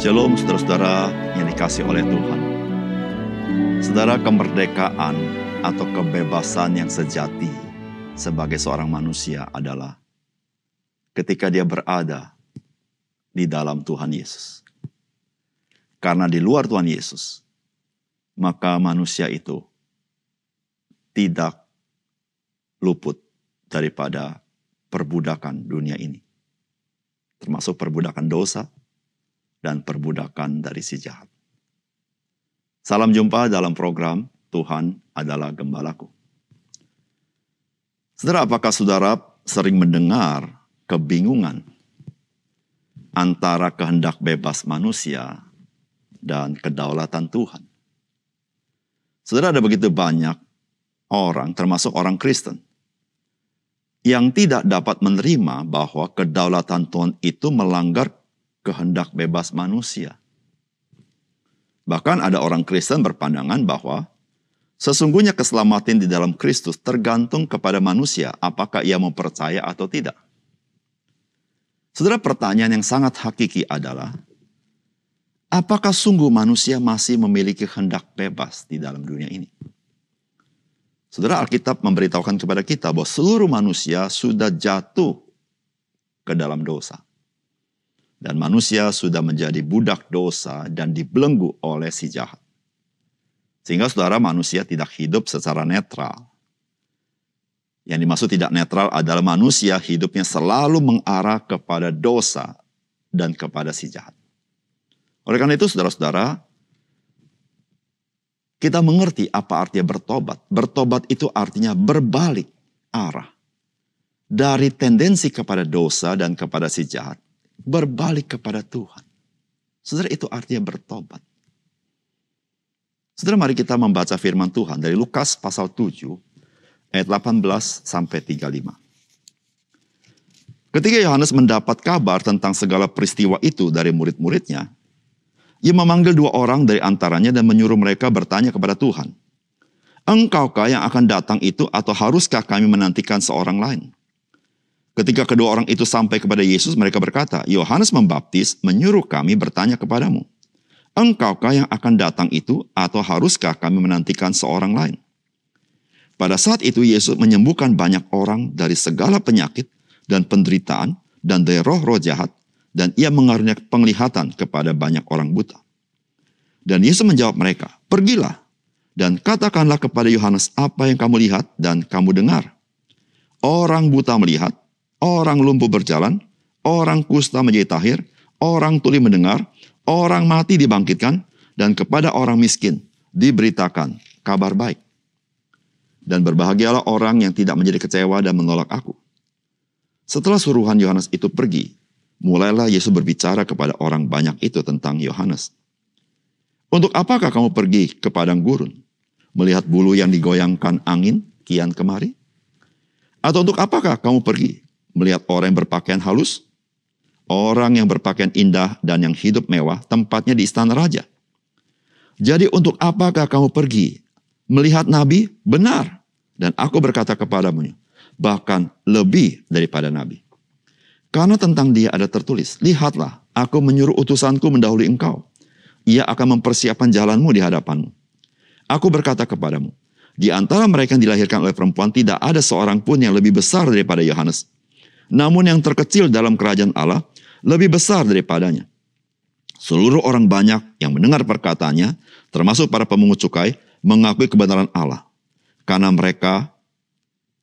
Shalom saudara-saudara yang dikasih oleh Tuhan. Saudara kemerdekaan atau kebebasan yang sejati sebagai seorang manusia adalah ketika dia berada di dalam Tuhan Yesus. Karena di luar Tuhan Yesus, maka manusia itu tidak luput daripada perbudakan dunia ini. Termasuk perbudakan dosa, dan perbudakan dari si jahat. Salam jumpa dalam program Tuhan adalah Gembalaku. Saudara, apakah saudara sering mendengar kebingungan antara kehendak bebas manusia dan kedaulatan Tuhan? Saudara, ada begitu banyak orang, termasuk orang Kristen, yang tidak dapat menerima bahwa kedaulatan Tuhan itu melanggar kehendak bebas manusia. Bahkan ada orang Kristen berpandangan bahwa sesungguhnya keselamatan di dalam Kristus tergantung kepada manusia apakah ia mau percaya atau tidak. Saudara pertanyaan yang sangat hakiki adalah, apakah sungguh manusia masih memiliki kehendak bebas di dalam dunia ini? Saudara Alkitab memberitahukan kepada kita bahwa seluruh manusia sudah jatuh ke dalam dosa. Dan manusia sudah menjadi budak dosa dan dibelenggu oleh si jahat. Sehingga saudara manusia tidak hidup secara netral. Yang dimaksud tidak netral adalah manusia hidupnya selalu mengarah kepada dosa dan kepada si jahat. Oleh karena itu saudara-saudara, kita mengerti apa artinya bertobat. Bertobat itu artinya berbalik arah. Dari tendensi kepada dosa dan kepada si jahat berbalik kepada Tuhan. Saudara itu artinya bertobat. Saudara mari kita membaca firman Tuhan dari Lukas pasal 7 ayat 18 sampai 35. Ketika Yohanes mendapat kabar tentang segala peristiwa itu dari murid-muridnya, ia memanggil dua orang dari antaranya dan menyuruh mereka bertanya kepada Tuhan, Engkaukah yang akan datang itu atau haruskah kami menantikan seorang lain? Ketika kedua orang itu sampai kepada Yesus, mereka berkata, Yohanes membaptis menyuruh kami bertanya kepadamu, Engkaukah yang akan datang itu atau haruskah kami menantikan seorang lain? Pada saat itu Yesus menyembuhkan banyak orang dari segala penyakit dan penderitaan dan dari roh-roh jahat dan ia mengaruniakan penglihatan kepada banyak orang buta. Dan Yesus menjawab mereka, Pergilah dan katakanlah kepada Yohanes apa yang kamu lihat dan kamu dengar. Orang buta melihat, orang lumpuh berjalan, orang kusta menjadi tahir, orang tuli mendengar, orang mati dibangkitkan, dan kepada orang miskin diberitakan kabar baik. Dan berbahagialah orang yang tidak menjadi kecewa dan menolak aku. Setelah suruhan Yohanes itu pergi, mulailah Yesus berbicara kepada orang banyak itu tentang Yohanes. Untuk apakah kamu pergi ke padang gurun? Melihat bulu yang digoyangkan angin kian kemari? Atau untuk apakah kamu pergi melihat orang yang berpakaian halus, orang yang berpakaian indah dan yang hidup mewah, tempatnya di istana raja. Jadi untuk apakah kamu pergi? Melihat nabi? Benar. Dan aku berkata kepadamu, bahkan lebih daripada nabi. Karena tentang dia ada tertulis, lihatlah, aku menyuruh utusanku mendahului engkau. Ia akan mempersiapkan jalanmu di hadapanmu. Aku berkata kepadamu, di antara mereka yang dilahirkan oleh perempuan tidak ada seorang pun yang lebih besar daripada Yohanes. Namun yang terkecil dalam kerajaan Allah lebih besar daripadanya. Seluruh orang banyak yang mendengar perkataannya, termasuk para pemungut cukai, mengakui kebenaran Allah. Karena mereka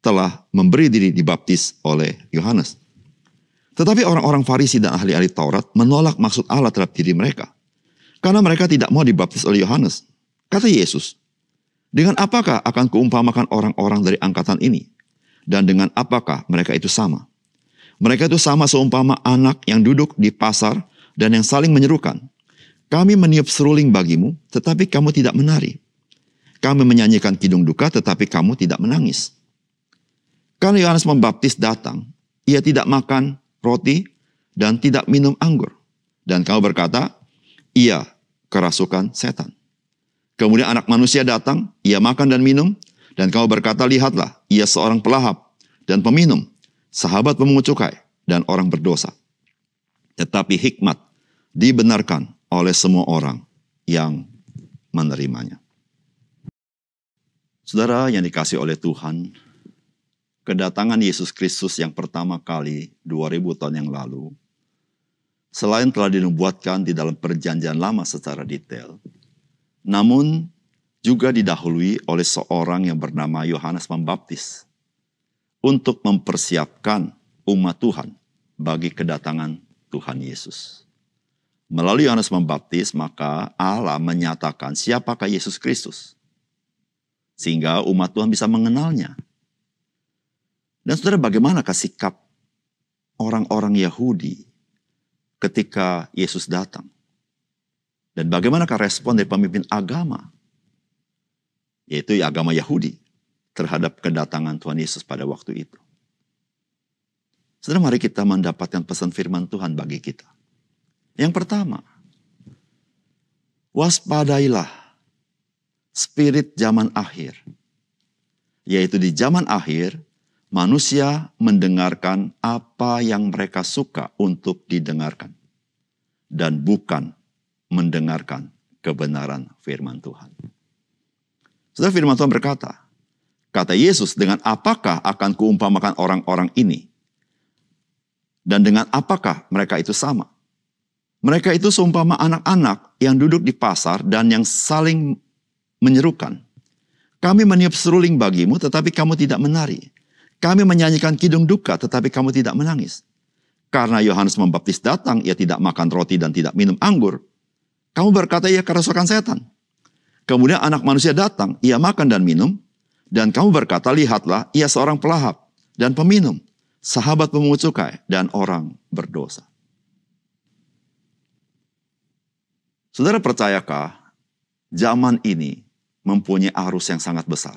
telah memberi diri dibaptis oleh Yohanes. Tetapi orang-orang Farisi dan ahli-ahli Taurat menolak maksud Allah terhadap diri mereka. Karena mereka tidak mau dibaptis oleh Yohanes. Kata Yesus, dengan apakah akan keumpamakan orang-orang dari angkatan ini? Dan dengan apakah mereka itu sama? Mereka itu sama seumpama anak yang duduk di pasar dan yang saling menyerukan. Kami meniup seruling bagimu, tetapi kamu tidak menari. Kami menyanyikan kidung duka, tetapi kamu tidak menangis. Karena Yohanes Membaptis datang, ia tidak makan roti dan tidak minum anggur. Dan kamu berkata, ia kerasukan setan. Kemudian anak manusia datang, ia makan dan minum, dan kamu berkata, lihatlah, ia seorang pelahap dan peminum, sahabat pemungut cukai, dan orang berdosa. Tetapi hikmat dibenarkan oleh semua orang yang menerimanya. Saudara yang dikasih oleh Tuhan, kedatangan Yesus Kristus yang pertama kali 2000 tahun yang lalu, selain telah dinubuatkan di dalam perjanjian lama secara detail, namun juga didahului oleh seorang yang bernama Yohanes Pembaptis untuk mempersiapkan umat Tuhan bagi kedatangan Tuhan Yesus. Melalui Yohanes Pembaptis, maka Allah menyatakan siapakah Yesus Kristus. Sehingga umat Tuhan bisa mengenalnya. Dan saudara bagaimanakah sikap orang-orang Yahudi ketika Yesus datang? Dan bagaimanakah respon dari pemimpin agama? Yaitu agama Yahudi terhadap kedatangan Tuhan Yesus pada waktu itu. Saudara, mari kita mendapatkan pesan firman Tuhan bagi kita. Yang pertama, waspadailah spirit zaman akhir. Yaitu di zaman akhir, manusia mendengarkan apa yang mereka suka untuk didengarkan. Dan bukan mendengarkan kebenaran firman Tuhan. Saudara firman Tuhan berkata, Kata Yesus, dengan apakah akan kuumpamakan orang-orang ini? Dan dengan apakah mereka itu sama? Mereka itu seumpama anak-anak yang duduk di pasar dan yang saling menyerukan. Kami meniup seruling bagimu tetapi kamu tidak menari. Kami menyanyikan kidung duka tetapi kamu tidak menangis. Karena Yohanes Membaptis datang, ia tidak makan roti dan tidak minum anggur. Kamu berkata ia kerasukan setan. Kemudian anak manusia datang, ia makan dan minum, dan kamu berkata, lihatlah, ia seorang pelahap dan peminum, sahabat pemungut cukai, dan orang berdosa. Saudara percayakah zaman ini mempunyai arus yang sangat besar?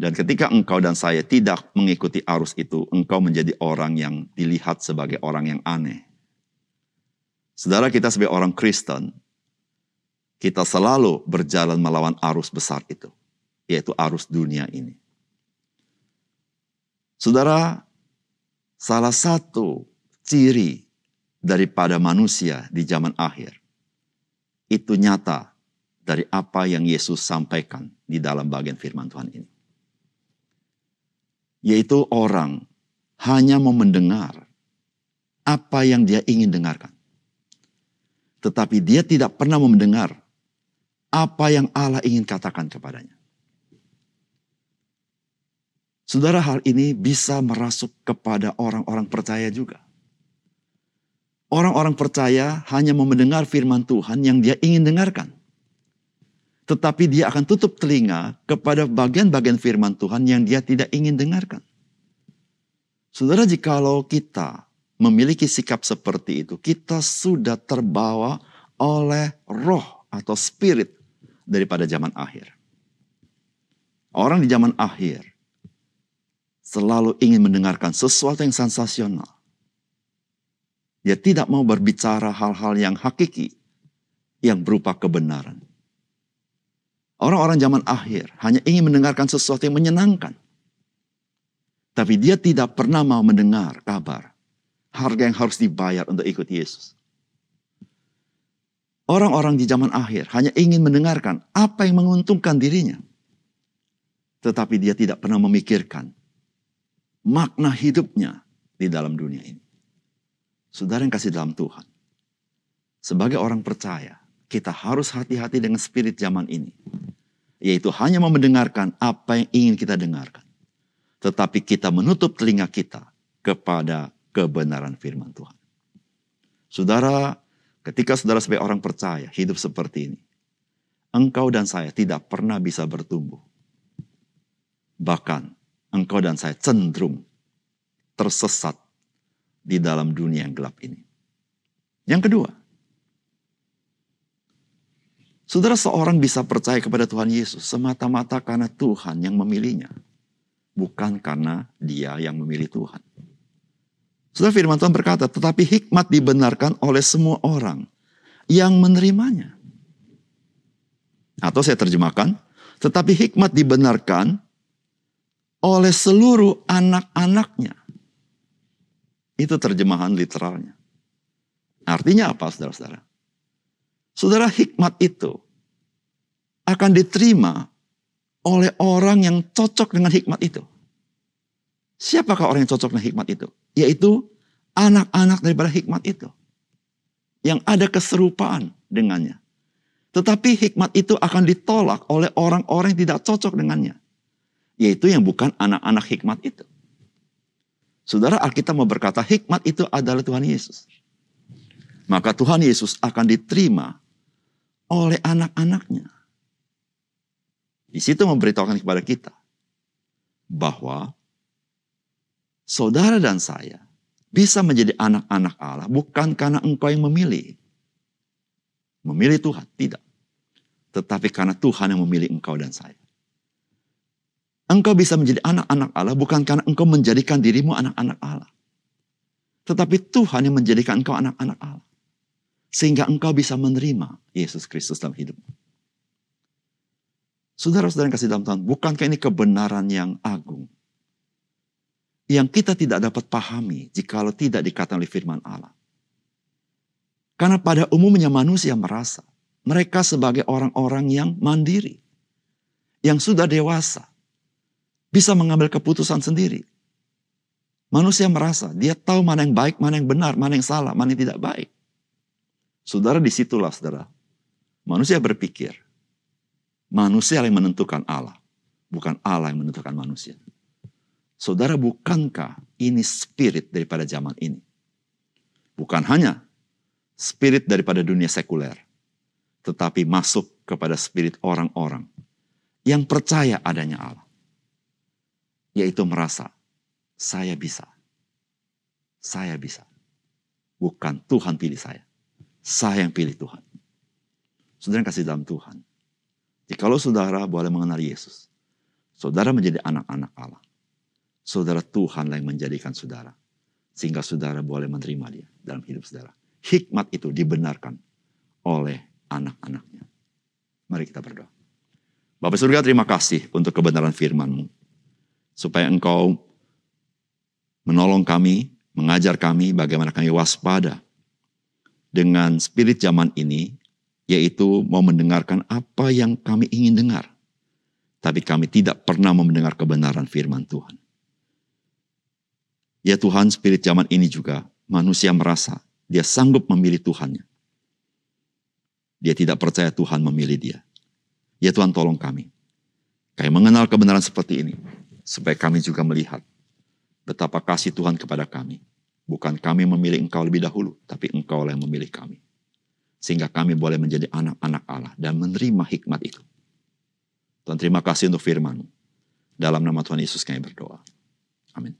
Dan ketika engkau dan saya tidak mengikuti arus itu, engkau menjadi orang yang dilihat sebagai orang yang aneh. Saudara kita sebagai orang Kristen, kita selalu berjalan melawan arus besar itu yaitu arus dunia ini. Saudara, salah satu ciri daripada manusia di zaman akhir itu nyata dari apa yang Yesus sampaikan di dalam bagian firman Tuhan ini. Yaitu orang hanya mau mendengar apa yang dia ingin dengarkan. Tetapi dia tidak pernah mendengar apa yang Allah ingin katakan kepadanya. Saudara, hal ini bisa merasuk kepada orang-orang percaya juga. Orang-orang percaya hanya mau mendengar firman Tuhan yang dia ingin dengarkan. Tetapi dia akan tutup telinga kepada bagian-bagian firman Tuhan yang dia tidak ingin dengarkan. Saudara, jikalau kita memiliki sikap seperti itu, kita sudah terbawa oleh roh atau spirit daripada zaman akhir. Orang di zaman akhir selalu ingin mendengarkan sesuatu yang sensasional. Dia tidak mau berbicara hal-hal yang hakiki, yang berupa kebenaran. Orang-orang zaman akhir hanya ingin mendengarkan sesuatu yang menyenangkan. Tapi dia tidak pernah mau mendengar kabar harga yang harus dibayar untuk ikut Yesus. Orang-orang di zaman akhir hanya ingin mendengarkan apa yang menguntungkan dirinya. Tetapi dia tidak pernah memikirkan makna hidupnya di dalam dunia ini. Saudara yang kasih dalam Tuhan. Sebagai orang percaya, kita harus hati-hati dengan spirit zaman ini. Yaitu hanya mau mendengarkan apa yang ingin kita dengarkan. Tetapi kita menutup telinga kita kepada kebenaran firman Tuhan. Saudara, ketika saudara sebagai orang percaya hidup seperti ini, engkau dan saya tidak pernah bisa bertumbuh. Bahkan engkau dan saya cenderung tersesat di dalam dunia yang gelap ini. Yang kedua, saudara seorang bisa percaya kepada Tuhan Yesus semata-mata karena Tuhan yang memilihnya, bukan karena dia yang memilih Tuhan. Saudara firman Tuhan berkata, tetapi hikmat dibenarkan oleh semua orang yang menerimanya. Atau saya terjemahkan, tetapi hikmat dibenarkan oleh seluruh anak-anaknya. Itu terjemahan literalnya. Artinya apa saudara-saudara? Saudara hikmat itu akan diterima oleh orang yang cocok dengan hikmat itu. Siapakah orang yang cocok dengan hikmat itu? Yaitu anak-anak daripada hikmat itu. Yang ada keserupaan dengannya. Tetapi hikmat itu akan ditolak oleh orang-orang yang tidak cocok dengannya. Yaitu yang bukan anak-anak hikmat itu. Saudara Alkitab mau berkata hikmat itu adalah Tuhan Yesus. Maka Tuhan Yesus akan diterima oleh anak-anaknya. Di situ memberitahukan kepada kita bahwa saudara dan saya bisa menjadi anak-anak Allah bukan karena engkau yang memilih. Memilih Tuhan, tidak. Tetapi karena Tuhan yang memilih engkau dan saya. Engkau bisa menjadi anak-anak Allah bukan karena engkau menjadikan dirimu anak-anak Allah. Tetapi Tuhan yang menjadikan engkau anak-anak Allah. Sehingga engkau bisa menerima Yesus Kristus dalam hidupmu. Saudara-saudara yang kasih dalam Tuhan, bukankah ini kebenaran yang agung? Yang kita tidak dapat pahami jikalau tidak dikatakan oleh firman Allah. Karena pada umumnya manusia merasa mereka sebagai orang-orang yang mandiri. Yang sudah dewasa bisa mengambil keputusan sendiri. Manusia merasa dia tahu mana yang baik, mana yang benar, mana yang salah, mana yang tidak baik. Saudara di situlah saudara. Manusia berpikir. Manusia yang menentukan Allah. Bukan Allah yang menentukan manusia. Saudara bukankah ini spirit daripada zaman ini? Bukan hanya spirit daripada dunia sekuler. Tetapi masuk kepada spirit orang-orang yang percaya adanya Allah yaitu merasa saya bisa. Saya bisa. Bukan Tuhan pilih saya. Saya yang pilih Tuhan. Saudara kasih dalam Tuhan. Jikalau saudara boleh mengenal Yesus, saudara menjadi anak-anak Allah. Saudara Tuhan yang menjadikan saudara. Sehingga saudara boleh menerima dia dalam hidup saudara. Hikmat itu dibenarkan oleh anak-anaknya. Mari kita berdoa. Bapak surga terima kasih untuk kebenaran firman-Mu supaya engkau menolong kami, mengajar kami bagaimana kami waspada dengan spirit zaman ini, yaitu mau mendengarkan apa yang kami ingin dengar. Tapi kami tidak pernah mendengar kebenaran firman Tuhan. Ya Tuhan, spirit zaman ini juga manusia merasa dia sanggup memilih Tuhannya. Dia tidak percaya Tuhan memilih dia. Ya Tuhan tolong kami. Kami mengenal kebenaran seperti ini supaya kami juga melihat betapa kasih Tuhan kepada kami. Bukan kami memilih engkau lebih dahulu, tapi engkau yang memilih kami. Sehingga kami boleh menjadi anak-anak Allah dan menerima hikmat itu. Tuhan terima kasih untuk firman Dalam nama Tuhan Yesus kami berdoa. Amin.